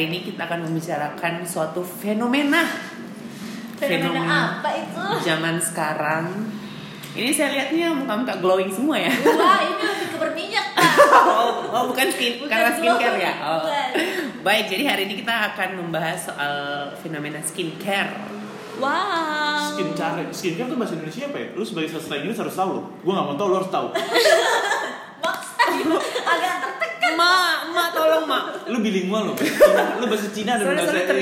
Hari ini kita akan membicarakan suatu fenomena Fenomena apa itu? zaman sekarang. Ini saya lihatnya muka-muka glowing semua ya. Wah, ini lebih ke berminyak, oh, oh, bukan skin Bukan karena skincare glowing, ya. Oh. bukan. Baik, jadi hari ini kita akan membahas soal fenomena skincare. Wow. Skincare, skincare tuh bahasa Indonesia apa ya? Lu sebagai sastra Inggris harus tahu loh. Gue gak mau tahu, lu harus tahu. Maksa. Agak tertekan. Ma, ma tolong ma. Lu bilingual loh. Cina, lu bahasa Cina dan bahasa deh kakak.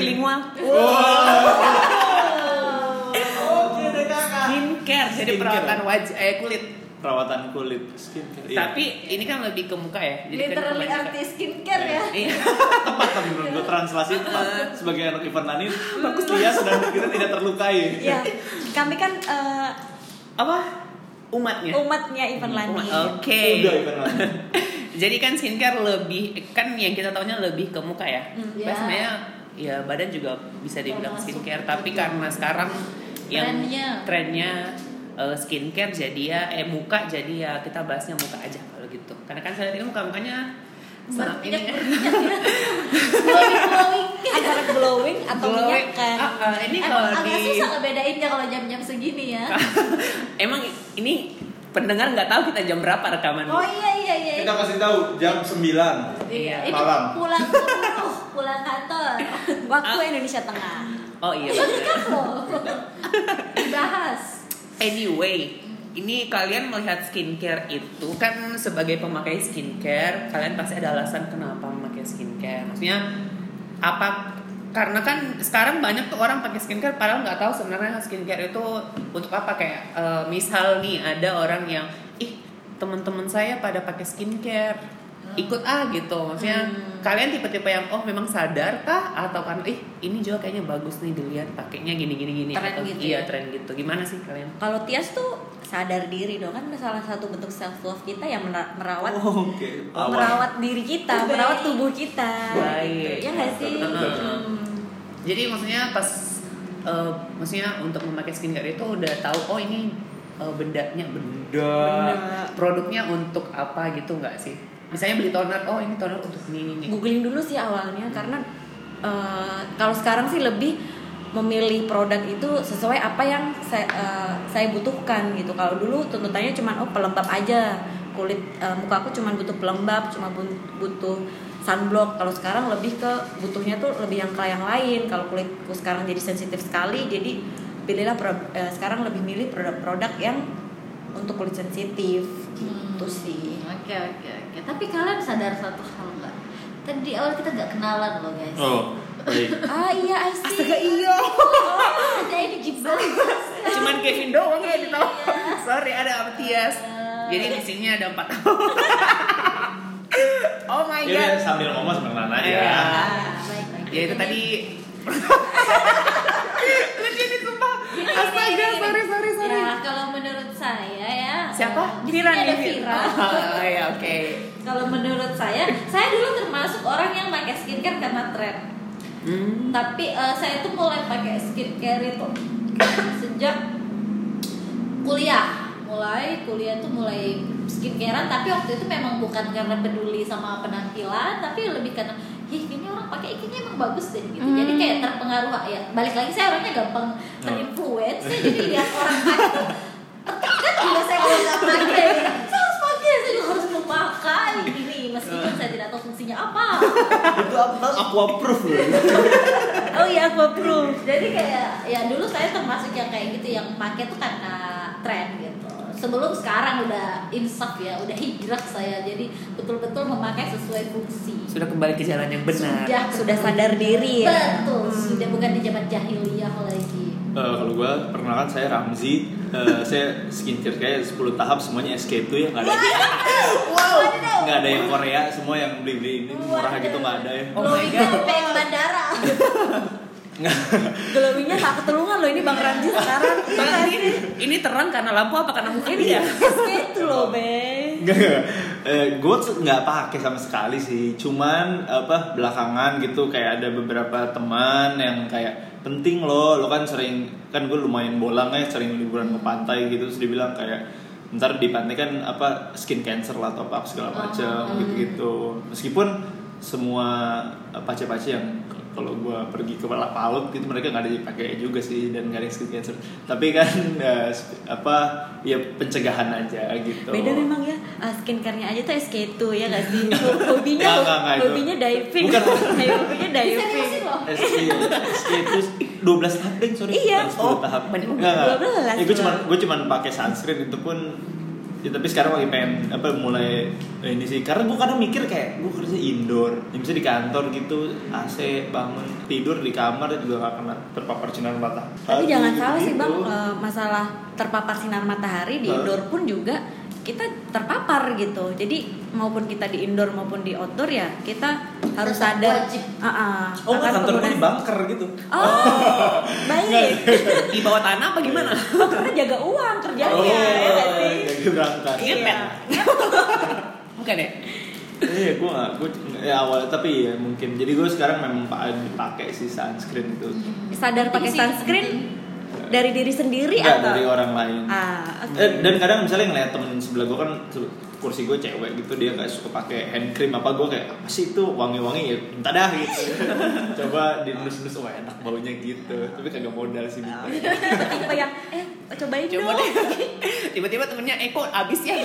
Skincare, jadi perawatan wajah, eh kulit. Perawatan kulit, skincare. Iya. Tapi ini kan lebih ke muka ya. Jadi kan Literally kebanyakan- anti skincare ya. Iya. tepat tapi menurut gue translasi tepat. Sebagai anak Ivan Nani, bagus dia sedang kita tidak terlukai. Ya, kami kan eh, Apa? Umatnya. umatnya Ivan Lani. Umat. Oke. Udah Ivan Nani. Jadi kan skincare lebih kan yang kita taunya lebih ke muka ya. Hmm, ya. sebenarnya ya badan juga bisa dibilang skincare, tapi juga. karena sekarang yang Trennya. trennya eh, skincare jadi ya eh muka jadi ya kita bahasnya muka aja kalau gitu. Karena kan saya lihat ini muka-mukanya sangat ini Berminyak ya. berminyak ya. Glowing glowing. Antara glowing atau Glowing. minyak kan. Ah, ini Emang kalau agak di susah ngebedainnya kalau jam-jam segini ya. emang ini pendengar nggak tahu kita jam berapa rekaman. Oh iya iya iya. Kita kasih tahu jam 9 Iya. Ini malam. pulang dulu, pulang kantor. Waktu Ah. Indonesia Tengah. Oh iya. Kan bener. loh. Dibahas. Anyway, ini kalian melihat skincare itu kan sebagai pemakai skincare, kalian pasti ada alasan kenapa memakai skincare. Maksudnya apa? Karena kan sekarang banyak tuh orang pakai skincare padahal nggak tahu sebenarnya skincare itu untuk apa. Kayak eh, misal nih ada orang yang ih teman-teman saya pada pakai skincare ikut ah gitu maksudnya Hmm. kalian tipe-tipe yang oh memang sadar kah atau kan ih ini juga kayaknya bagus nih dilihat pakainya gini gini gini Tren atau gitu iya ya? tren gitu gimana sih kalian Kalau Tias tuh sadar diri dong kan salah satu bentuk self love kita yang mera- merawat Oh, Oke. Awal. merawat diri kita, Baik. merawat tubuh kita. Baik. Gitu. Ya nggak sih? Hmm. Jadi maksudnya pas eh, maksudnya untuk memakai skincare itu udah tahu oh ini eh, bendanya benda, Benda. produknya untuk apa gitu nggak sih? Misalnya beli toner, oh ini toner untuk ini ini. Googling dulu sih awalnya karena eh, kalau sekarang sih lebih memilih produk itu sesuai apa yang saya, eh, saya butuhkan gitu. Kalau dulu tuntutannya cuma oh pelembab aja kulit eh, muka aku cuma butuh pelembab, cuma bu- butuh sunblock. Kalau sekarang lebih ke butuhnya tuh lebih yang ke yang lain. Kalau kulitku sekarang jadi sensitif sekali, jadi pilihlah eh, sekarang lebih milih produk-produk yang untuk kulit sensitif gitu sih. Oke oke oke. Tapi kalian sadar satu hal nggak? Tadi di awal kita nggak kenalan loh guys. Oh, baik. Ah iya, I see. Astaga iya. Oh, ada ini gimana? Cuman Kevin doang ya di tahu. Iya. Sorry ada Matias. Jadi di sini ada empat. oh my Jadi god. sambil ngomong sambil nanya aja. Iya. Ah, baik baik. Ya itu tadi. Lucu ini sumpah. Astaga, gini. sorry sorry sorry. Ya kalau menurut saya ya. Siapa? di sini ada Vira. Oh ya oke. Kalau menurut saya, saya dulu termasuk orang yang pakai skincare karena tren. Hmm. Tapi eh, saya tuh mulai pakai skincare itu sejak kuliah. Mulai kuliah tuh mulai skincarean tapi waktu itu memang bukan karena peduli sama penampilan, tapi lebih karena Ih, ini orang pakai ini emang bagus deh gitu. Jadi Hmm. kayak terpengaruh ya. Balik lagi saya orangnya gampang terinfluence. ya, jadi lihat orang pakai tuh tertekan juga saya kalau nggak pakai. Saya harus pakai, saya juga harus memakai ini meskipun saya tidak tahu fungsinya apa. Itu apa? Aku approve loh. Oh iya, aku approve. jadi kayak ya dulu saya termasuk yang kayak gitu yang pakai tuh karena tren gitu sebelum sekarang udah insaf ya udah hijrah saya. Jadi betul-betul memakai sesuai fungsi. Sudah kembali ke jalan yang benar. sudah Sudah sadar diri ya. betul. Sudah bukan di zaman jahiliyah lagi. Eh, kalau gue perkenalkan saya Ramzi. Eh, saya skincare kayak 10 tahap semuanya SK2 ya nggak ada wow. Nggak ada yang Korea semua yang beli beli ini murah gitu nggak ada ya Oh my God. bandara Glowingnya tak ketulungan loh ini Bang Ramji sekarang. Iya Bang, ini, ini terang karena lampu apa karena muka Ini dia? gitu loh, Be. Eh, gue tuh nggak pakai sama sekali sih. Cuman apa belakangan gitu kayak ada beberapa teman yang kayak penting loh, lo kan sering kan gue lumayan bolang ya, sering liburan ke pantai gitu, terus dibilang kayak ntar di pantai kan apa skin cancer lah atau apa segala macam Oh. gitu gitu. Meskipun semua eh, pace-pace yang kalau gue pergi ke Palut gitu mereka nggak ada yang pakai juga sih dan nggak ada yang skin cancer tapi kan sp- apa ya pencegahan aja gitu Beda memang ya uh, skincare-nya aja tuh SK2 ya gak sih? Hobinya Nggak, nggak, nggak, itu. hobinya diving. Bukan. hobinya diving. SK SK itu 12 tahap deh sorry Iya. bukan 10 Oh, tahap. Nggak, nggak. 12. ya, gue cuman gue cuman pakai sunscreen itu pun ya, tapi sekarang lagi pengen apa mulai eh, ini sih karena gue kadang mikir kayak gue kerja indoor ya, misalnya di kantor gitu AC bangun tidur di kamar juga gak kena terpapar sinar matahari Tapi jangan salah sih Gitu. bang, eh, masalah terpapar sinar matahari di indoor pun juga kita terpapar gitu. Jadi maupun kita di indoor maupun di outdoor ya kita harus Tetap sadar. wajib. Ah, ah, oh nggak kantor gue di bunker gitu Oh, baik. Di bawah tanah apa gimana? Oh, karena jaga uang kerjanya oh ya nggak sih? jadi berangkat Iya. Bukan ya? Iya, gue gak, gue ya awal tapi ya mungkin. Jadi gue sekarang memang pa- dipakai sih sunscreen itu. Sadar pakai sunscreen dari diri sendiri Enggak atau? dari orang lain. Ah, oke. Eh, dan kadang misalnya ngeliat temen sebelah gue kan kursi gue cewek gitu dia nggak suka pakai hand cream apa gue kayak apa sih itu wangi-wangi ya minta dah gitu coba dinus-nus wah enak baunya gitu tapi kagak modal sih Oh, Bintang. iya. Tiba-tiba yang eh cobain Coba dong. Tiba-tiba temennya, eh kok abis ya?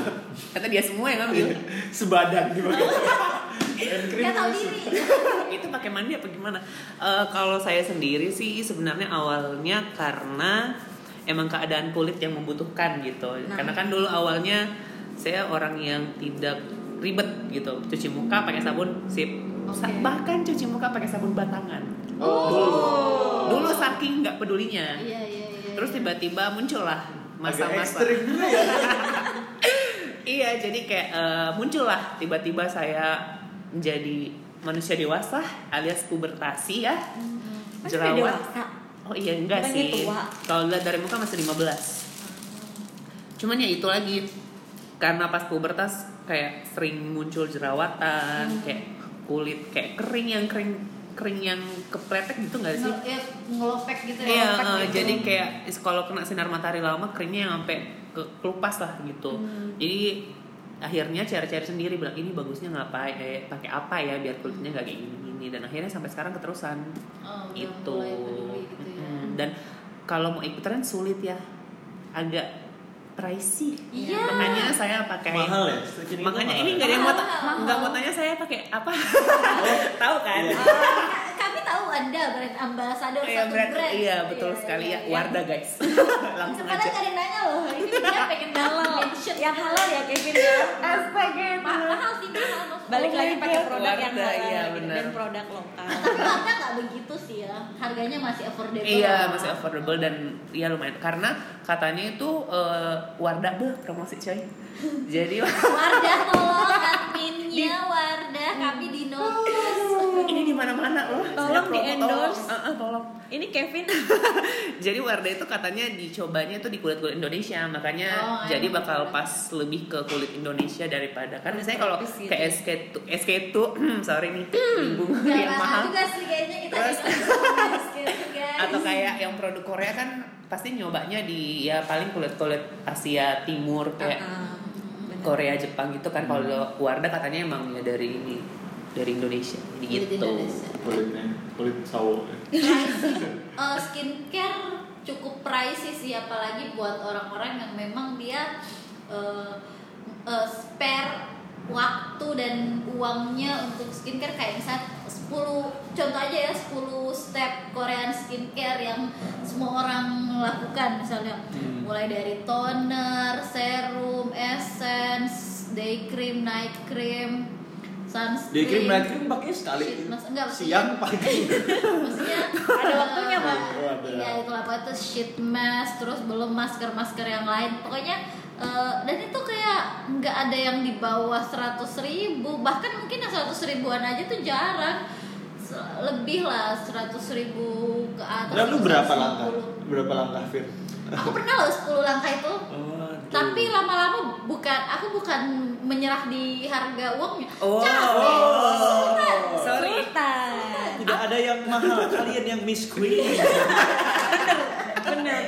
Kata dia semua yang ngambil. sebadan dipakai hand cream Gak tau masuk. diri. itu pakai mandi apa gimana? Eh, kalau saya sendiri sih sebenarnya awalnya karena emang keadaan kulit yang membutuhkan gitu. Nah. Karena kan dulu awalnya saya orang yang tidak ribet gitu, cuci muka pakai sabun sip. Oke. Bahkan cuci muka pakai sabun batangan. oh. Dulu. Saking nggak pedulinya. Iya iya iya. Terus tiba-tiba muncul lah agak masa-masa ya. Iya jadi kayak eh, muncullah. Tiba-tiba saya menjadi manusia dewasa alias pubertasi ya. Masih jerawat. dewasa. oh iya enggak Bukannya sih. kalau lihat dari muka masih 15 cuman ya itu lagi karena pas pubertas kayak sering muncul jerawatan kayak kulit kayak kering yang kering kering yang kepletek gitu nggak sih ya, ngelopek gitu ya. Iya, eh, gitu. jadi kayak kalau kena sinar matahari lama keringnya yang sampai ke kelupas lah gitu. Hmm. Jadi akhirnya cari-cari sendiri bilang ini bagusnya ngapain, eh, pakai apa ya biar kulitnya gak kayak gini-gini dan akhirnya sampai sekarang keterusan Oh, itu. gitu ya. Dan kalau mau ikut tren sulit ya, agak pricey. Iya. Makanya saya pakai mahal ya itu Makanya mahal ini ya? nggak ada yang mau nggak mau tanya saya pakai apa? Tahu kan? Iya. Ah, kami tahu anda brand ambassador Iya, satu brand, brand. iya betul Iya, sekali iya, ya. iya. Wardah guys. Langsung Sekarang aja. ada yang nanya loh. Ini dia pengen halal. Mention. Yang halal ya Kevin ya. Astaga. Ma- mahal sih mahal. maksudnya. Balik lagi pakai produk yang halal iya, gitu, benar. dan produk lokal. Tapi warna nggak begitu sih ya. Harganya masih affordable. Iya masih affordable dan ya lumayan karena katanya itu eh, Wardah beh promosi coy. Jadi Wardah tolong adminnya Wardah kami di notice. Ini di mana-mana loh. Tolong Saya promo, di-endorse. tolong. Eh, eh, tolong. Ini Kevin Jadi Wardah itu katanya dicobanya tuh di kulit-kulit Indonesia, makanya Oh, jadi bakal pas lebih ke kulit Indonesia daripada kan misalnya kalau gitu kayak ya. SK2 SK2 sorry nih bingung Gak yang mahal juga sih kayaknya kita Terus- atau kayak yang produk Korea kan pasti nyobanya di ya paling kulit-kulit Asia Timur kayak Ah, benar. Korea Jepang gitu kan kalau Wardah katanya emang ya dari ini dari Indonesia. Jadi gitu. Indonesia. kulitnya kulit sawo. Eh, skincare cukup pricey sih apalagi buat orang-orang yang memang dia eh, eh, spare waktu dan uangnya untuk skincare. Kayak misalnya 10 contoh aja ya 10 step Korean skincare yang semua orang lakukan. Misalnya Hmm. mulai dari toner, serum, essence, day cream, night cream, sunscreen. Cream night cream pakai sekali mask- enggak, siang pagi maksudnya Ada waktunya, Bang. Oh, iya itu apa itu sheet mask terus belum masker masker yang lain pokoknya eh, dan itu kayak nggak ada yang di bawah seratus ribu bahkan mungkin yang seratus ribuan aja tuh jarang lebih lah seratus ribu ke atas Lalu berapa 150. langkah? Berapa langkah Fir? aku pernah loh 10 langkah itu Oh, tapi lama-lama bukan aku bukan menyerah di harga uangnya Oh. capek Sultan. sorry Sultan. tidak ada yang mahal kalian yang miss queen Bener.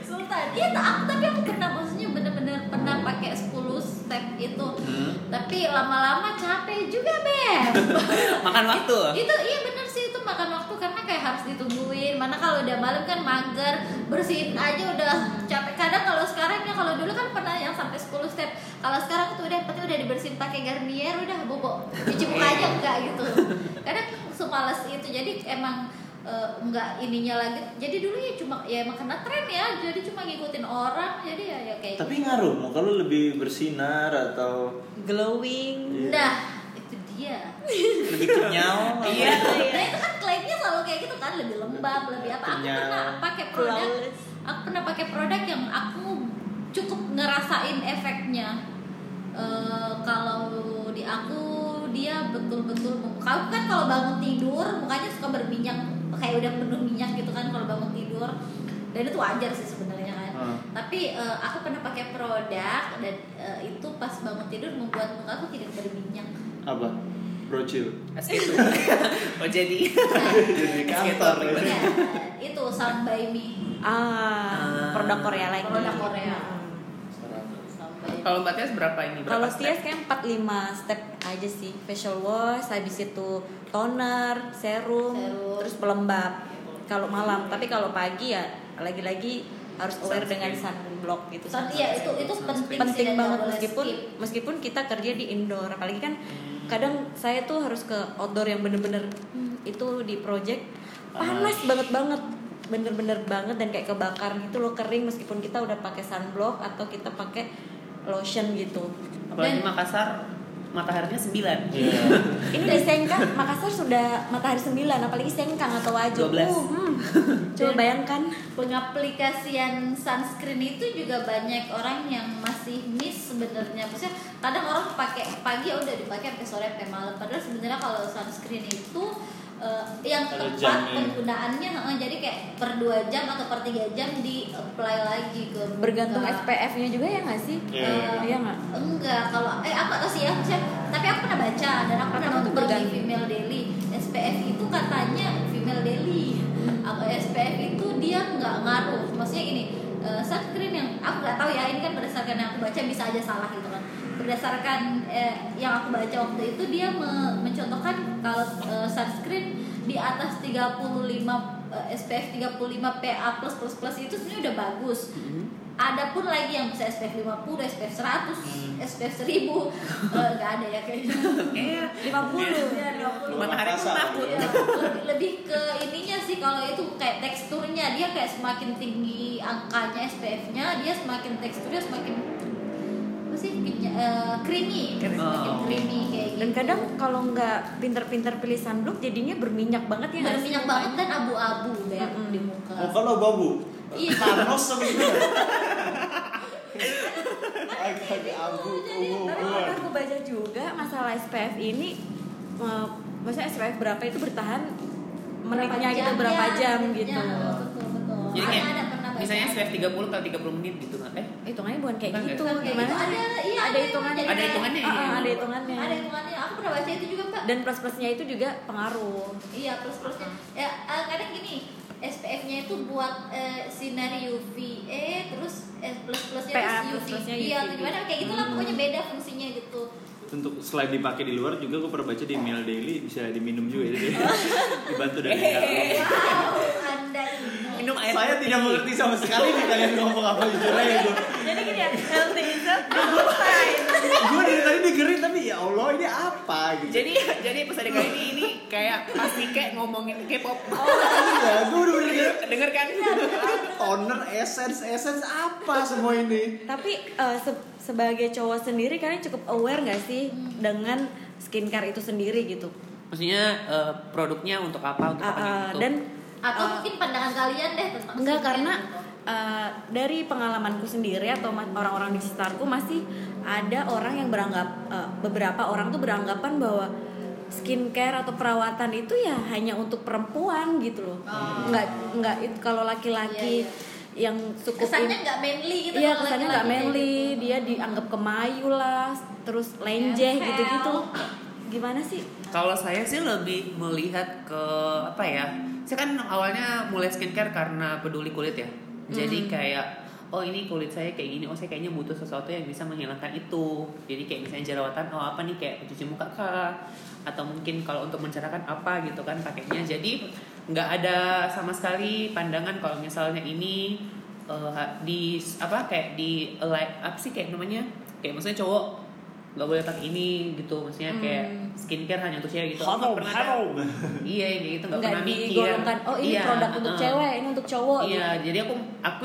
Sultan iya aku tapi aku pernah maksudnya bener-bener pernah pakai 10 step itu Hmm. tapi lama-lama capek juga be scam Makan waktu. itu iya bener sih itu makan waktu karena kayak harus ditungguin. Mana kalau udah malam kan mager bersihin aja udah capek. Kadang kalau sekarang ya kalau dulu kan pernah yang sampai 10 step. Kalau sekarang tuh udah penting udah dibersihin pakai Garnier udah bobo cuci muka aja enggak gitu. Kadang semalas itu. Jadi emang eh, enggak ininya lagi. Jadi dulu ya cuma ya emang kena tren ya. Jadi cuma ngikutin orang. Jadi ya, ya kayak Tapi ngaruh mau kalau lebih bersinar atau glowing. Iya. Nah, itu dia. lebih kenyal. Iya. Nah, itu kan klaimnya selalu kayak gitu kan, lebih lembab, lebih apa. Aku pernah pakai produk, aku pernah pakai produk yang aku cukup ngerasain efeknya. Eh, kalau di aku dia betul-betul kalau kan kalau bangun tidur mukanya suka berminyak kayak udah penuh minyak gitu kan kalau bangun tidur dan itu wajar sih sebenarnya kan Hmm. tapi eh, aku pernah pakai produk dan eh, itu pas bangun tidur membuat muka aku tidak berminyak Apa? Brocil. Oh jadi. Jadi kantor. Gitu. ya. Itu by Me ah Ah. produk Korea lagi Produk Korea. Hmm. Kalau Mbak Tias berapa ini? Berapa Kalau step? Tias kayak 45 step aja sih Facial wash, habis itu toner, serum, Serum. terus pelembab Kalau malam, tapi kalau pagi ya lagi-lagi harus aware dengan sunblock gitu Sun, iya itu itu penting penting banget meskipun skip. meskipun kita kerja di indoor apalagi kan kadang saya tuh harus ke outdoor yang bener-bener hmm, itu di project panas. banget banget bener-bener banget dan kayak kebakar gitu loh kering meskipun kita udah pakai sunblock atau kita pakai lotion gitu. Apalagi Dan- Makassar mataharinya 9 Iya. ini di Sengkang Makassar sudah matahari 9 apalagi Sengkang atau Wajo 12. Uh, hmm. coba bayangkan pengaplikasian sunscreen itu juga banyak orang yang masih miss sebenarnya maksudnya kadang orang pakai pagi udah dipakai sampai sore sampai malam padahal sebenarnya kalau sunscreen itu eh, yang Ada tepat jamnya. penggunaannya eh, jadi kayak per dua jam atau per tiga jam di apply lagi ke bergantung muka. SPF-nya juga ya nggak sih Iya. Eh, Iya nggak? Enggak, kalau eh aku nggak tahu sih ya, maksudnya, tapi aku pernah baca dan aku pernah tuh nonton di? Female Daily. SPF itu katanya Female Daily. Aku SPF itu dia nggak ngaruh. Maksudnya gini, eh, sunscreen yang aku nggak tahu ya, ini kan berdasarkan yang aku baca bisa aja salah gitu kan. Berdasarkan eh, yang aku baca waktu itu dia me- mencontohkan kalau eh, sunscreen di atas 35 eh, SPF 35 PA plus plus plus itu sebenarnya udah bagus. Ada pun lagi yang bisa SPF 50, SPF 100, SPF 1000 Eh, nggak ada ya kayaknya. Iya. 50 Ya, 50. Matahari pun takut. Ya, lebih, lebih ke ininya sih kalau itu kayak teksturnya dia kayak semakin tinggi angkanya SPF-nya dia semakin teksturnya semakin apa sih eh, creamy semakin Oh. creamy kayak gitu dan kadang kalau nggak pinter-pinter pilih sunblock jadinya berminyak banget ya berminyak banget dan abu-abu deh Mm-mm. di muka Oh kalau babu. Iya. Thanos sebenarnya. Kayak Agak abu aku baca juga masalah SPF ini eh, maksudnya SPF berapa itu bertahan menitnya gitu berapa ya, jam gitu. betul betul Jadi ada kayak misalnya SPF 30 kali 30 menit gitu kan. Eh, Hitungannya bukan kayak gitu. Gimana? gitu. ada iya ada hitungannya. Ada hitungannya, Ah, ah, iya. ada hitungannya. ada hitungannya aku pernah baca itu juga mbak Dan plus-plusnya itu juga pengaruh. Iya plus plusnya. Ya eh, kadang gini SPF-nya itu buat eh, sinar UVA terus eh, plus plusnya PA itu plus UV. Iya UVB. gimana kayak gitu lah pokoknya beda fungsinya gitu. Untuk selain dipakai di luar juga gue pernah baca di Mail Daily bisa diminum juga jadi dibantu dari Eh. Wow anda ini. minum air. Saya tidak mengerti sama sekali nih kalian ngomong apa jujur aja gue. Jadi ya, healthy is a good sign. Gue dari tadi dengerin tapi ya Allah ini apa gitu. Jadi jadi episode kali ini ini kayak pasti kayak ngomongin K-pop. Iya, gue udah denger Denger kan? toner, essence, essence apa semua ini. Tapi eh, se- sebagai cowok sendiri kalian cukup aware nggak sih dengan skincare itu sendiri gitu? Maksudnya eh, produknya untuk apa? Untuk Ah, apa ah, gitu? dan Atau eh, mungkin pandangan kalian deh tentang Enggak skincare karena gitu. Uh, dari pengalamanku sendiri atau orang-orang di sekitarku masih ada orang yang beranggap uh, beberapa orang tuh beranggapan bahwa skincare atau perawatan itu ya hanya untuk perempuan gitu loh. Oh. Enggak enggak itu kalau laki-laki Iya, yang cukup kesannya in- nggak manly gitu Iya kesannya laki-laki nggak manly, gitu. dia dianggap kemayu lah, terus lenjeh Empel. gitu-gitu. Gimana sih? Kalau saya sih lebih melihat ke apa ya? Saya kan awalnya mulai skincare karena peduli kulit ya. Jadi kayak oh ini kulit saya kayak gini oh saya kayaknya butuh sesuatu yang bisa menghilangkan itu. Jadi kayak misalnya jerawatan oh apa nih kayak cuci muka kah? Atau mungkin kalau untuk mencerahkan apa gitu kan pakainya. Jadi nggak ada sama sekali pandangan kalau misalnya ini ha- di apa kayak di like apa sih kayak namanya? Kayak maksudnya cowok nggak boleh pakai ini gitu maksudnya kayak Hmm. skincare hanya untuk cewek gitu nggak pernah harum. iya kayak gitu nggak pernah mikir digolongkan oh ini Iya, produk untuk uh-uh. cewek ini untuk cowok Iya, gitu. jadi aku aku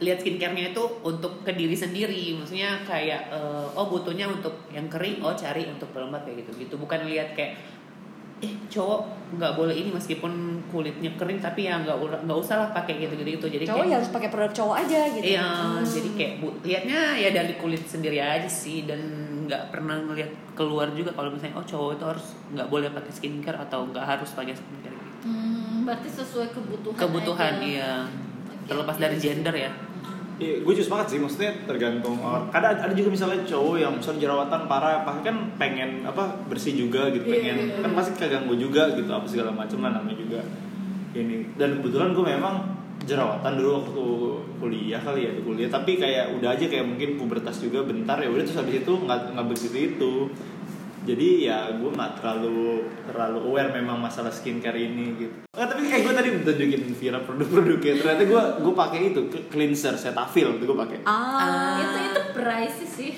lihat skincare-nya itu untuk ke diri sendiri. Maksudnya kayak eh, oh butuhnya untuk yang kering, oh cari untuk pelembab kayak gitu. Gitu bukan lihat kayak eh cowok nggak boleh ini meskipun kulitnya kering tapi ya nggak nggak usah lah pakai gitu gitu gitu. Jadi cowok kayak, ya harus pakai produk cowok aja gitu Iya, Hmm. jadi kayak bu, lihatnya ya dari kulit sendiri aja sih dan nggak pernah ngelihat keluar juga kalau misalnya oh cowok itu harus nggak boleh pakai skincare atau nggak harus pakai skincare gitu. Hmm, berarti sesuai kebutuhan. Kebutuhan aja. iya. Oke, Terlepas dari gender ya. Iya, gue juga sepakat sih, maksudnya tergantung orang. Kadang ada juga misalnya cowok yang misalnya jerawatan parah, pasti kan pengen apa bersih juga gitu, Iya, pengen iya, iya. kan pasti keganggu juga gitu, apa segala macam lah namanya juga ini. Dan kebetulan gue memang jerawatan dulu waktu kuliah kali ya, di kuliah. Tapi kayak udah aja kayak mungkin pubertas juga bentar ya udah terus habis itu nggak nggak begitu itu. Jadi ya gue nggak terlalu terlalu aware memang masalah skincare ini gitu. Ah, tapi kayak gue tadi tunjukin Vira produk-produknya. Ternyata gue gue pakai itu cleanser Cetaphil itu gue pakai. ah Itu itu pricey sih.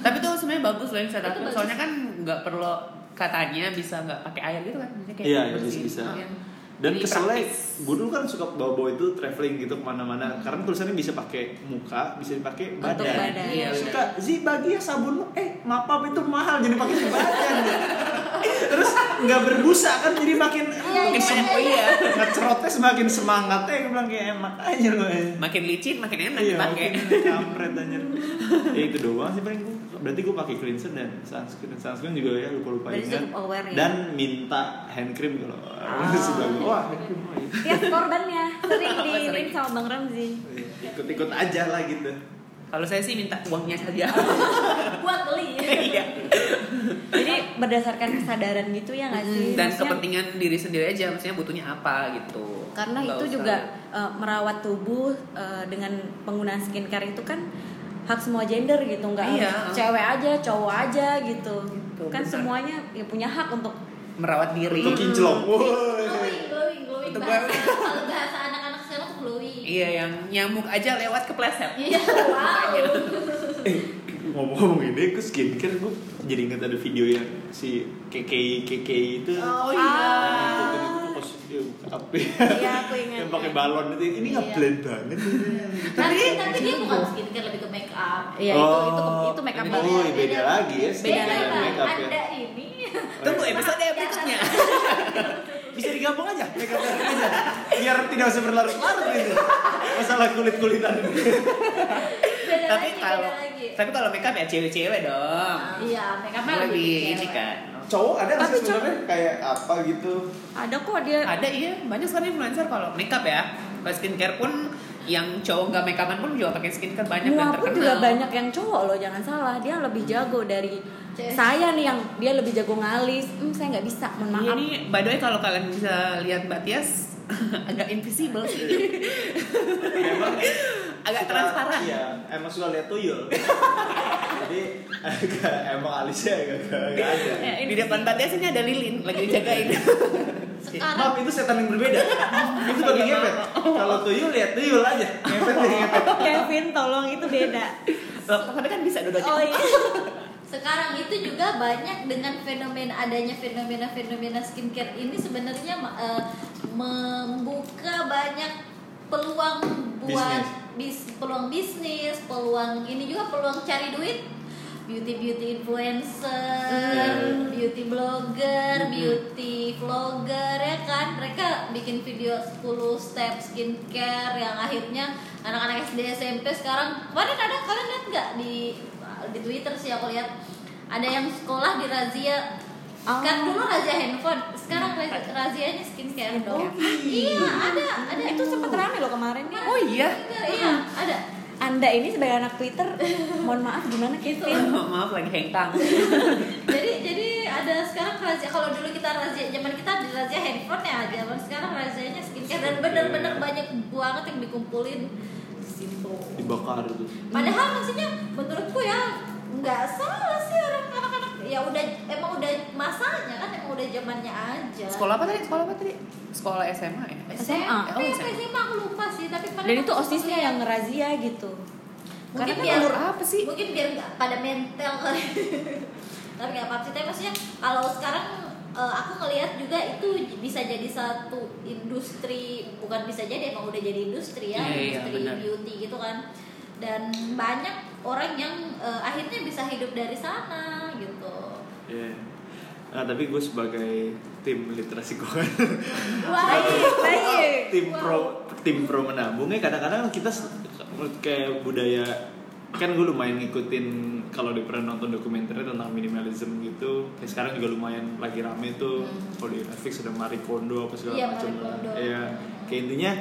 Tapi tuh sebenarnya bagus loh yang bagus. Soalnya kan nggak perlu katanya bisa nggak pakai air gitu kan? Kayak Iya, bersih. bisa bisa. Iya. Dan Jadi keselnya, gue dulu kan suka bawa-bawa itu traveling gitu ke mana-mana. Karena tulisannya bisa pakai muka, bisa dipakai Untuk badan. badan. Iya, suka Zi bagi ya sabun eh mapap itu mahal jadi pakai di badan. Terus nggak berbusa kan jadi makin Makin banyak oh iya. ngecerotnya semakin semangat eh gue bilang kayak emak aja loh. Makin licin makin enak Iya, dipakai. makin kampret anjir. ya itu doang sih paling gue. Berarti gue pakai cleanser dan sunscreen. Sunscreen juga ya lupa lupa ingat. aware ya? Dan minta hand cream kalau Ah. sudah wah hand cream oh, iya. tiap korbannya sering Oh, diinin sering. sama bang Ramzi ikut-ikut aja lah gitu. Kalau saya sih minta uangnya saja. Buat beli. Iya. jadi berdasarkan kesadaran gitu ya nggak sih Dan Maksudnya- kepentingan diri sendiri aja, maksudnya butuhnya apa gitu. karena Nggak itu usah- juga eh, merawat tubuh eh, dengan penggunaan skincare itu kan hak semua gender gitu nggak Iya. harus cewek aja cowok aja gitu, Gitu, kan benar. semuanya ya punya hak untuk merawat diri. Untuk kinclong. Woi. Glowing, glowing, glowing. Kalau bahasa anak-anak sekarang tuh glowing. Iya, yang nyamuk aja lewat kepleset. Iya, wow. Eh, ngomong-ngomong ini aku skincare gue jadi inget ada video yang si KK KK itu. Oh Yang iya. ya? Iya, aku ingat. yang pakai balon itu ini nggak Iya. blend banget. tapi tapi dia bukan skincare lebih ke make up. ya itu itu Oh. itu make up Ini- banget. Oh, beda lagi ya. Beda skincare lagi. dan make up ya. Anda ini. Tunggu episode berikutnya. Bisa digabung aja make up aja. Biar tidak usah berlarut-larut gitu. Masalah kulit-kulitan ini. Beda tapi kalau beda tapi kalau makeup ya cewek-cewek dong. Iya, make upnya lebih ini kan. Cowok ada nggak sih sebenarnya? kayak apa gitu? ada kok dia Ada iya, banyak sekali influencer kalau makeup ya. Kalau skincare pun yang cowok nggak make upan pun juga pakai skincare banyak dan Mua pun terkenal. juga banyak yang cowok loh jangan salah. Dia lebih jago dari saya nih yang dia lebih jago ngalis. Hmm, saya nggak bisa mohon Iya maaf. nih, by the way kalau kalian bisa lihat Mbak Tias agak invisible. Sih. Memang agak suka- transparan. Iya, emang suka lihat tuyul. Jadi agak emang alisnya agak agak ada. Ya, di depan Mbak Tias ini ada lilin lagi dijagain. Sekarang Maaf itu setan yang berbeda. itu bagi ngepet. Kalau tuyul lihat tuyul aja. Ngepet lihat ngepet. Kevin tolong itu beda Loh, tapi kan bisa dua-duanya. oh iya sekarang itu juga banyak dengan fenomena adanya fenomena-fenomena skincare ini sebenarnya eh, membuka banyak peluang buat bis, peluang bisnis, peluang ini juga peluang cari duit. Beauty beauty influencer, Hmm. beauty blogger, Mhm. beauty vlogger ya kan. Mereka bikin video 10 step skincare yang akhirnya anak-anak SD SMP sekarang kemarin ada kalian lihat nggak di di Twitter sih aku lihat ada yang sekolah di razia Oh. kan dulu razia handphone sekarang razia razianya skincare dong. Iya. Ada ada. Itu sempat rame loh kemarin. Nih Oh iya. iya ada. Anda ini sebagai anak Twitter mohon maaf gimana Kevin? Maaf lagi hengkang. jadi jadi ada sekarang razia kalau dulu kita razia zaman kita di razia handphone ya zaman sekarang razianya skincare. Dan bener-bener banyak banget yang dikumpulin. Situ. Dibakar itu. Padahal maksudnya menurutku ya nggak salah sih orang ya udah emang udah masanya kan emang udah zamannya aja Sekolah apa tadi? Sekolah apa tadi? Sekolah SMA ya? SMA Oh, ya SMA. SMA aku lupa sih tapi paling dan itu aku osisnya yang ngerazia gitu mungkin Karena biar kan apa sih? mungkin biar nggak pada mental kali tapi nggak apa-apa sih tapi maksudnya kalau sekarang eh, aku ngelihat juga itu bisa jadi satu industri bukan bisa jadi emang udah jadi industri ya Iya, iya, industri benar. beauty gitu kan dan banyak orang yang eh, akhirnya bisa hidup dari sana gitu. Iya. Nah, tapi gue sebagai tim literasi keuangan baik baik. tim pro tim pro menabungnya kadang-kadang kita kayak budaya kan gue lumayan ngikutin kalau di pernah nonton dokumenter tentang minimalism gitu. Ya sekarang juga lumayan lagi rame tuh. Kalau di Netflix ada Marie Kondo apa segala Iya, macam ya kayak intinya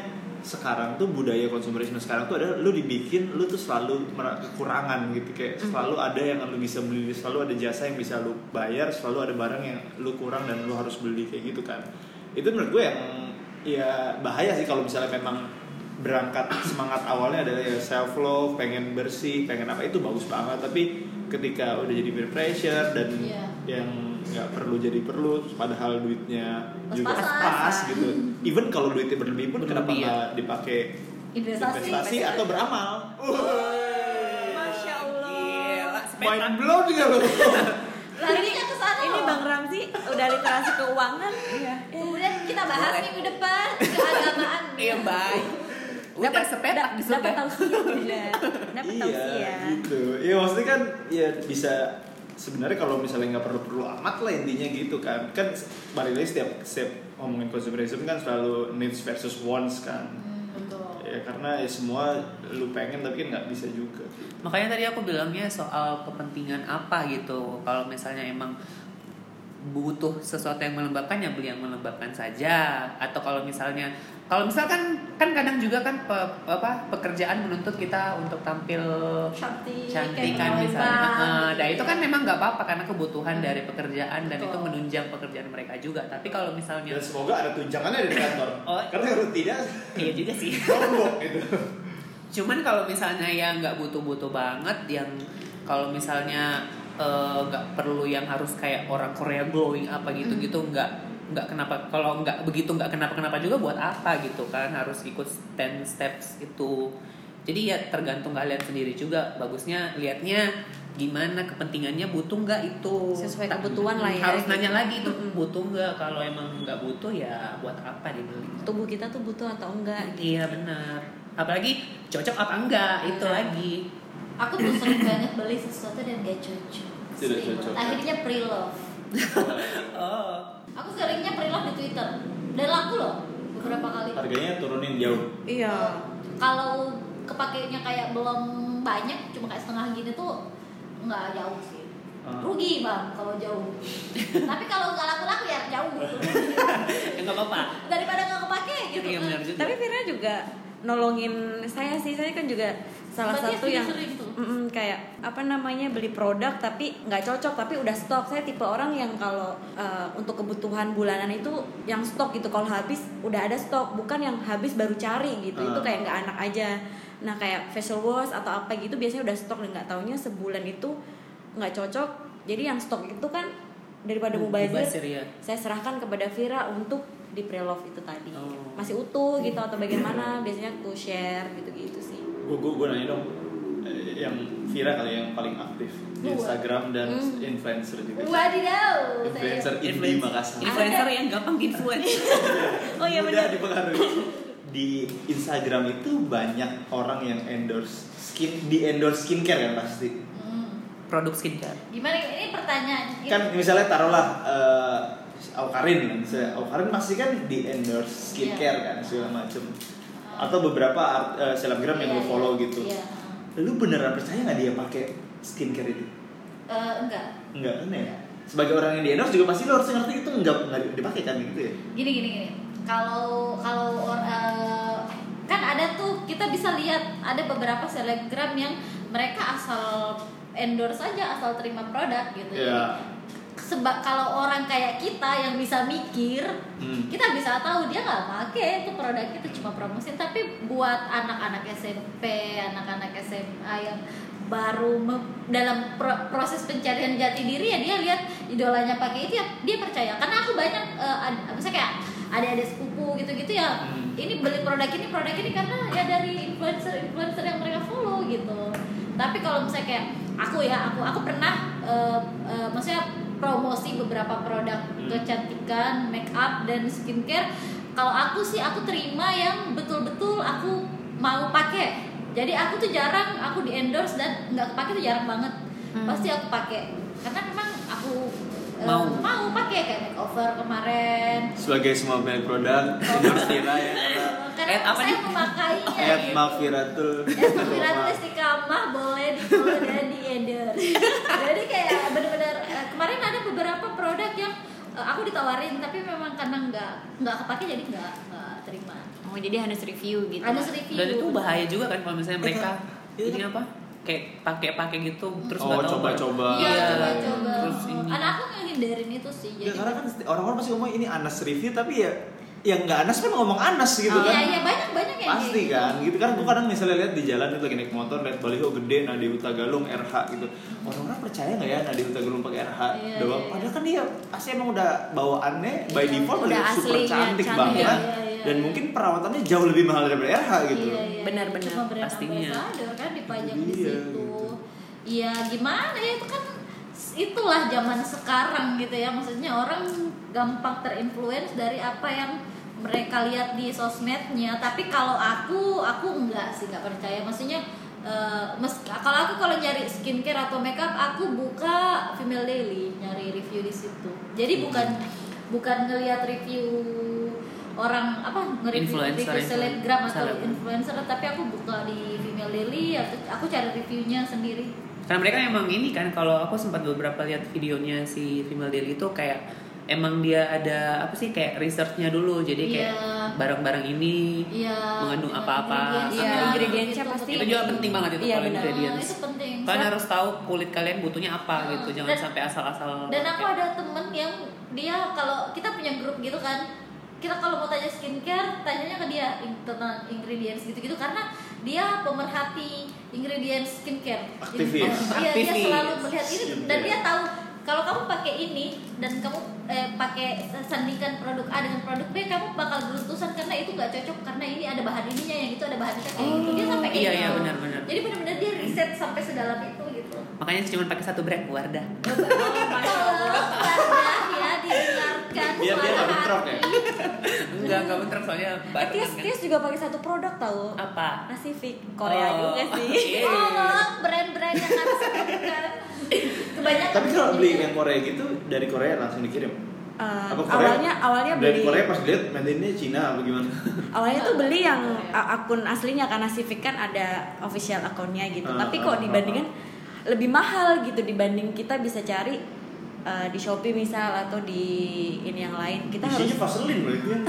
sekarang tuh budaya konsumerisme sekarang tuh ada lu dibikin lu tuh selalu kekurangan gitu. Kayak selalu ada yang lu bisa beli selalu ada jasa yang bisa lu bayar selalu ada barang yang lu kurang dan lu harus beli kayak gitu kan. Itu menurut gue yang ya bahaya sih kalau misalnya memang berangkat semangat awalnya adalah ya self love pengen bersih pengen apa itu bagus banget. Tapi ketika udah jadi peer pressure dan Iya. yang nggak perlu jadi perlu padahal duitnya juga Pas-pasan. pas gitu even kalau duitnya berlebih pun kenapa Berlebih, ya. nggak dipakai investasi, investasi atau beramal Masya Allah. Gila, main blow juga loh larinya ke sana ini bang Ramzi udah literasi keuangan Iya. kemudian kita bahas Boleh. minggu depan keagamaan Iya, baik. Udah sepetak di dapat surga. tausiah udah dapat iya tausiah gitu ya maksudnya kan ya bisa sebenarnya kalau misalnya nggak perlu perlu amat lah intinya gitu kan. Kan balik lagi setiap setiap ngomongin consumerism kan selalu needs versus wants kan. Hmm, betul. Ya karena ya semua lu pengen tapi kan nggak bisa juga. Makanya tadi aku bilangnya soal kepentingan apa gitu. Kalau misalnya emang butuh sesuatu yang melembabkan ya beli yang melembabkan saja. Atau kalau misalnya kalau misalkan kan kadang juga kan pe- apa pekerjaan menuntut kita untuk tampil cantik cantik kan misalnya. Gitu nah itu kan memang nggak apa-apa karena kebutuhan dari pekerjaan dan Betul. itu menunjang pekerjaan mereka juga. Tapi kalau misalnya dan semoga ada tunjangannya di kantor Oh. karena kalau tidak iya juga sih. gitu Cuman kalau misalnya yang nggak butuh-butuh banget, yang kalau misalnya eh, nggak perlu yang harus kayak orang Korea glowing apa gitu-gitu, nggak nggak kenapa kalau nggak begitu nggak kenapa-kenapa juga buat apa gitu kan harus ikut 10 steps itu. Jadi ya tergantung kalian sendiri juga. Bagusnya liatnya gimana kepentingannya butuh nggak itu Sesuai kebutuhan lah ya, harus gitu. nanya lagi itu Mm-mm. butuh nggak kalau emang nggak butuh ya buat apa dibeli tubuh kita tuh butuh atau enggak Iya benar. Apalagi cocok apa enggak itu Nah. lagi. Aku tuh sering banget beli sesuatu dan gak cocok Tidak akhirnya pre-love. Oh. aku seringnya pre-love di twitter. Dan laku loh beberapa kali. Harganya turunin jauh. Iya. Kalau kepakainya kayak belum banyak cuma kayak setengah gini tuh nggak jauh sih. Ah. rugi bang kalau jauh. Tapi kalau nggak laku-laku ya jauh ya nggak apa-apa. daripada nggak kepake gitu Iya kan. benar juga. tapi Vira juga nolongin saya sih. Saya kan juga salah Berarti satu yang? Mm-mm, kayak apa namanya beli produk tapi nggak cocok tapi udah stok. Saya tipe orang yang kalau uh, untuk kebutuhan bulanan itu yang stok gitu. Kalau habis udah ada stok. Bukan yang habis baru cari gitu. Itu Ah. kayak nggak anak aja. Nah kayak facial wash atau apa gitu biasanya udah stok dan nggak taunya sebulan itu nggak cocok. Jadi yang stok itu kan daripada Hmm, mubazir mubazir, ya. saya serahkan kepada Vira untuk di pre-love itu tadi Oh. masih utuh gitu atau bagaimana biasanya aku share gitu-gitu sih gue gue gue nanya dong eh, yang Vira kali yang paling aktif di. Instagram dan Hmm. influencer juga wadidaw influencer saya- indie Makassar Influencer yang gampang influence. oh iya Mudah benar dipengaruhi di Instagram itu banyak orang yang endorse skin di endorse skincare kan pasti Hmm. Produk skincare. gimana ini pertanyaan kan misalnya taruhlah eh Aukarin kan misalnya Aukarin pasti kan di endorse skincare kan segala macem. Atau beberapa art, eh, selebgram yang Iya, lu follow iya, gitu. iya. lu beneran percaya nggak dia pakai skincare itu? Eh, enggak. Enggak kan ya? Sebagai orang yang di endorse juga pasti lu harus ngerti itu enggak enggak dipakai kan gitu ya? Gini gini gini. Kalau kalau eh, kan ada tuh kita bisa lihat ada beberapa selebgram yang mereka asal endorse aja asal terima produk gitu. Iya. Sebab kalau orang kayak kita yang bisa mikir Hmm. kita bisa tahu dia nggak pakai itu produk itu cuma promosi tapi buat anak-anak SMP anak-anak SMA yang baru dalam pro- proses pencarian jati diri ya dia lihat idolanya pakai itu ya dia percaya karena aku banyak eh, ad- misalnya kayak adik-adik sepupu gitu-gitu ya Hmm. ini beli produk ini produk ini karena ya dari influencer influencer yang mereka follow gitu tapi kalau misalnya kayak aku ya aku aku pernah eh, eh, maksudnya promosi beberapa produk Hmm. kecantikan make up dan skincare kalau aku sih aku terima yang betul-betul aku mau pakai jadi aku tuh jarang aku di endorse dan nggak kepake tuh jarang banget Hmm. pasti aku pakai karena memang aku eh, Mau. mau pakai kayak makeover kemarin Sebagai semua pemilik produk, endorse Tira ya. karena apa saya nih? memakainya Ayat gitu. Mafiratul. Ya, Mafiratul Istiqamah boleh di follow dan di endorse. Jadi kayak bener-bener kemarin ada beberapa produk yang eh, aku ditawarin tapi memang karena nggak nggak kepake jadi nggak nggak terima. Oh jadi harus review gitu. Ada review. Dan itu bahaya juga kan kalau misalnya mereka Iya. ini apa? Kayak pakai-pakai gitu terus Oh, coba-coba. Iya, Iya. coba-coba. Terus ini. Anak aku ngehindarin itu sih. Ya Jadi karena kan orang-orang pasti ngomong ini Anas review tapi ya yang nggak Anas kan ngomong Anas gitu Iya, kan. iya banyak banyak yang Pasti kayak gitu. kan, gitu kan. Gue kadang misalnya lihat di jalan itu lagi naik motor, lihat baliho gede, Nadi Huta Galung RH gitu. Orang-orang percaya nggak ya Nadi Huta Galung pakai RH Iya, doang? iya. Padahal kan dia pasti emang udah bawaannya by Iya, default udah udah super aslinya cantik cantik. banget. Iya, iya, iya. Dan mungkin perawatannya jauh lebih mahal daripada RH gitu. Iya, iya. Benar-benar, Cuma brand pastinya. kan dipajang Itu di situ. gitu. Iya, gimana ya itu kan itulah zaman sekarang gitu ya. Maksudnya orang gampang terinfluence dari apa yang mereka lihat di sosmednya. Tapi kalau aku, aku enggak sih, enggak percaya. Maksudnya mes- kalau aku kalau nyari skincare atau makeup aku buka female daily nyari review di situ jadi bukan bukan ngelihat review orang apa nge-review review selebgram atau seleb. influencer tapi aku buka di female daily atau aku cari reviewnya sendiri Karena mereka emang ini kan kalau aku sempat beberapa lihat videonya si Female Daily itu kayak emang dia ada apa sih kayak researchnya dulu jadi kayak Iya. barang-barang ini Iya. Mengandung apa-apa. Iya, ingredients-nya gitu, pasti itu juga penting banget itu Iya, kalau. Nah, ingredients. itu penting. Kalian So- harus tahu kulit kalian butuhnya apa Nah, gitu, jangan dan- sampai asal-asal. Dan aku ada temen yang dia kalau kita punya grup gitu kan, kita kalau mau tanya skincare, tanyanya ke dia tentang ingredients gitu-gitu karena dia pemerhati ingredients skincare. Aktivis. Iya, dia Aktivis. selalu melihat ini dan dia tahu kalau kamu pakai ini dan kamu eh, pakai sandingkan produk A dengan produk B, kamu bakal beruntusan karena itu nggak cocok karena ini ada bahan ininya, yang itu ada bahan itu kayak gitu. Dia sampai kayak Iya, gitu. iya, benar-benar. Jadi benar-benar dia riset sampai sedalam itu gitu. Makanya cuma pakai satu brand Wardah. Tolong Wardah ya didengarkan Biar dia suara nggak bentrok ya? Enggak, enggak bentrok soalnya Eh, Tias, kan. Tias juga pakai satu produk tahu. Apa? Pacific Korea Oh, juga sih. iya. Tolong brand-brand yang harus. Kebanyakan Tapi kalau beli yang Korea gitu dari Korea langsung dikirim. Apa Korea? awalnya awalnya dari beli Korea pas lihat in Cina apa gimana? awalnya tuh beli yang Korea. a- akun aslinya karena Civic kan ada official akunnya gitu. Ah, Tapi ah, kok ah, dibandingkan lebih mahal gitu dibanding kita bisa cari eh, di Shopee misal atau di ini yang lain. Kita harus Isinya vaselin loh itu yang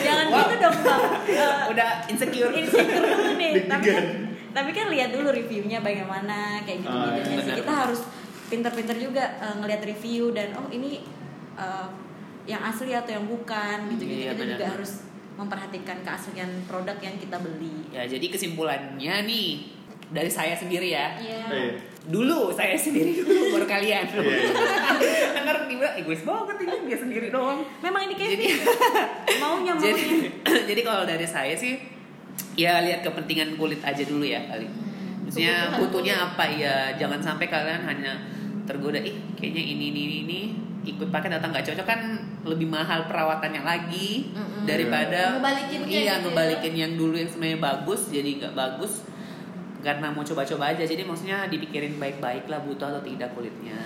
jangan Wow. gitu dong bang. Eh, Udah insecure. insecure dulu nih tapi. Tapi kan lihat dulu reviewnya bagaimana kayak gitu Ah, gitu iya, sih kita harus pinter-pinter juga eh, ngelihat review dan oh ini eh, yang asli atau yang bukan gitu gitu Iya, kita benar. juga harus memperhatikan keaslian produk yang kita beli Ya, jadi kesimpulannya nih dari saya sendiri ya. Iya. Eh, Dulu saya sendiri dulu baru kalian. Iya, iya. Ntar tiba egois banget ini dia sendiri doang. memang ini Jadi Kevin maunya maunya jadi jadi kalau dari saya sih ya lihat kepentingan kulit aja dulu ya kali. Maksudnya butuhnya apa ya jangan sampai kalian hanya tergoda ih kayaknya ini ini ini, ini ikut pakai atau nggak cocok kan lebih mahal perawatannya lagi Mm-mm. daripada Ngebalikin kayak iya gitu ya. ngebalikin yang dulu yang sebenarnya bagus jadi nggak bagus karena mau coba-coba aja jadi maksudnya dipikirin baik-baik lah butuh atau tidak kulitnya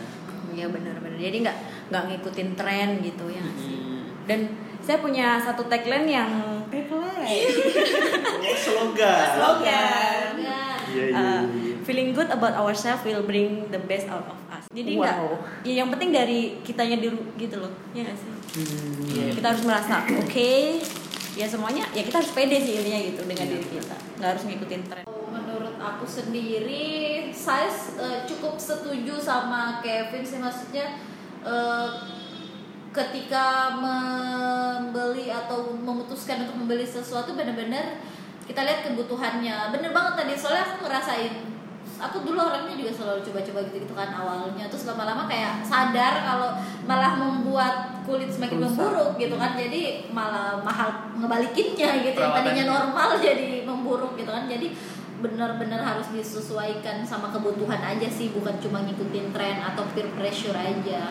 Iya benar-benar jadi nggak nggak ngikutin tren gitu ya nggak sih? Hmm. dan saya punya satu tagline yang Oh, slogan. slogan Enggak. Iya, iya, Uh, iya. feeling good about ourselves will bring the best out of us. Jadi nggak, Wow. ya yang penting dari kitanya dulu gitu loh, ya nggak sih? Hmm, iya. Kita harus merasa oke, ya semuanya, ya kita harus pede sih intinya gitu dengan Iya. diri kita, nggak harus ngikutin tren. Menurut aku sendiri, saya eh, cukup setuju sama Kevin sih maksudnya eh, ketika membeli atau memutuskan untuk membeli sesuatu benar-benar kita lihat kebutuhannya. Bener banget tadi soalnya aku ngerasain aku dulu orangnya juga selalu coba-coba gitu-gitu kan awalnya. Terus lama-lama kayak sadar kalau malah membuat kulit semakin Rusak. memburuk gitu kan jadi malah mahal ngebalikinnya gitu yang tadinya normal jadi memburuk gitu kan. Jadi benar-benar harus disesuaikan sama kebutuhan aja sih bukan cuma ngikutin tren atau peer pressure aja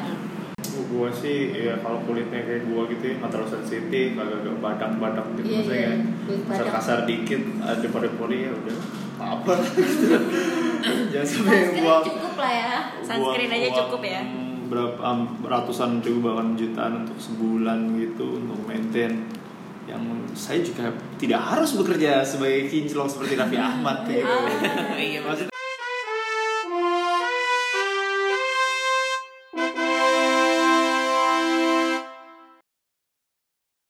gua sih ya kalau kulitnya kayak gua gitu ya nggak terlalu sensitif agak-agak badak-badak gitu Iya, maksudnya badak. kasar-kasar dikit ada pori-pori ya udah apa jangan sampai Sunscreen buang cukup lah ya Sunscreen aja cukup ya. berapa um, ratusan ribu bahkan jutaan untuk sebulan gitu untuk maintain yang saya juga tidak harus bekerja sebagai kinclong seperti Raffi Ahmad ya. iya Maksudnya